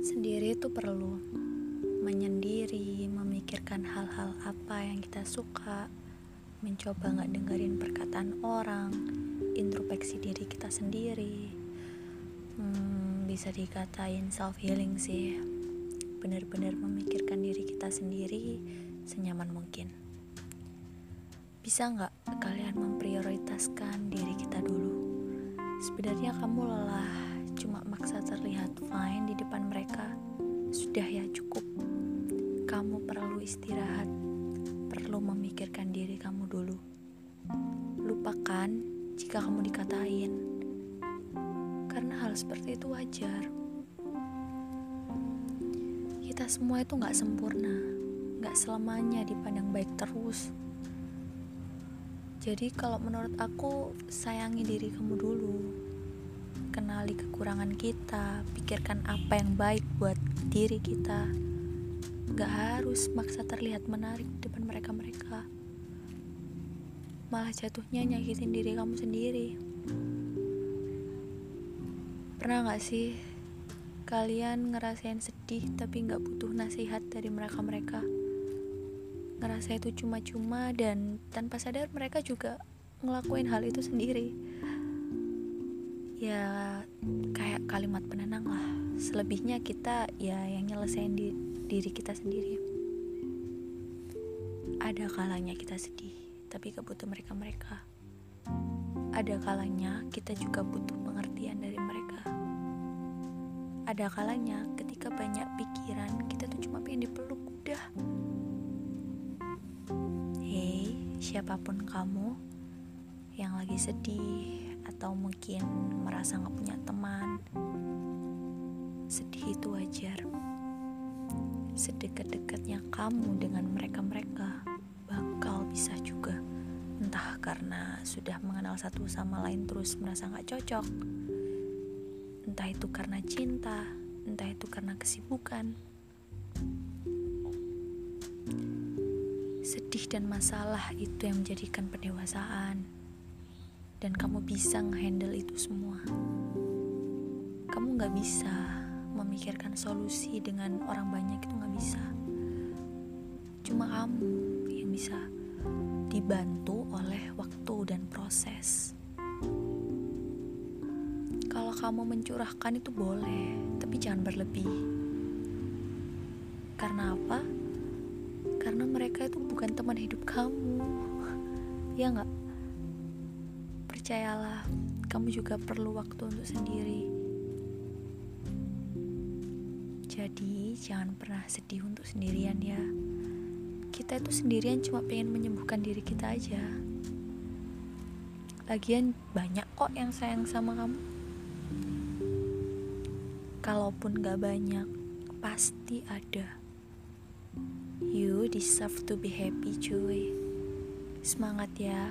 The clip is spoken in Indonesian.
itu perlu menyendiri, memikirkan hal-hal apa yang kita suka, mencoba nggak dengerin perkataan orang, introspeksi diri kita sendiri. Hmm, bisa dikatain self healing sih. Benar-benar memikirkan diri kita sendiri senyaman mungkin. Bisa nggak kalian memprioritaskan diri kita dulu? Sebenarnya kamu lelah, cuma maksa terlihat fine di depan mereka. Sudah ya cukup. Kamu perlu istirahat, perlu memikirkan diri kamu dulu. Lupakan jika kamu dikatain, karena hal seperti itu wajar. Kita semua itu nggak sempurna, nggak selamanya dipandang baik terus. Jadi kalau menurut aku sayangi diri kamu dulu. Kenali kekurangan kita, pikirkan apa yang baik buat diri kita. Gak harus maksa terlihat menarik di depan mereka-mereka. Malah jatuhnya nyakitin diri kamu sendiri. Pernah gak sih kalian ngerasain sedih tapi gak butuh nasihat dari mereka-mereka? Ngerasa itu cuma-cuma dan tanpa sadar mereka juga ngelakuin hal itu sendiri. Ya kayak kalimat penenang lah. Selebihnya kita ya yang nyelesain di diri kita sendiri. Ada kalanya kita sedih, tapi gak butuh mereka-mereka. Ada kalanya kita juga butuh pengertian dari mereka. Ada kalanya ketika banyak pikiran, kita tuh cuma pengen dipeluk udah. Hei, siapa pun kamu yang lagi sedih atau mungkin merasa gak punya teman, sedih itu wajar. Sedekat-dekatnya kamu dengan mereka-mereka bakal bisa juga. Entah karena sudah mengenal satu sama lain terus merasa gak cocok. Entah itu karena cinta, entah itu karena kesibukan. Sedih dan masalah itu yang menjadikan pendewasaan. Dan kamu bisa ngehandle itu semua. Kamu gak bisa memikirkan solusi dengan orang banyak itu gak bisa. Cuma kamu yang bisa dibantu oleh waktu dan proses. Kalau kamu mencurahkan itu boleh, tapi jangan berlebih. Karena apa? Karena mereka itu bukan teman hidup kamu. Ya nggak? Percayalah, kamu juga perlu waktu untuk sendiri. Jadi, jangan pernah sedih untuk sendirian ya. Kita itu sendirian cuma pengen menyembuhkan diri kita aja. Lagian banyak kok yang sayang sama kamu. Kalaupun gak banyak, pasti ada. You deserve to be happy, cuy. Semangat ya.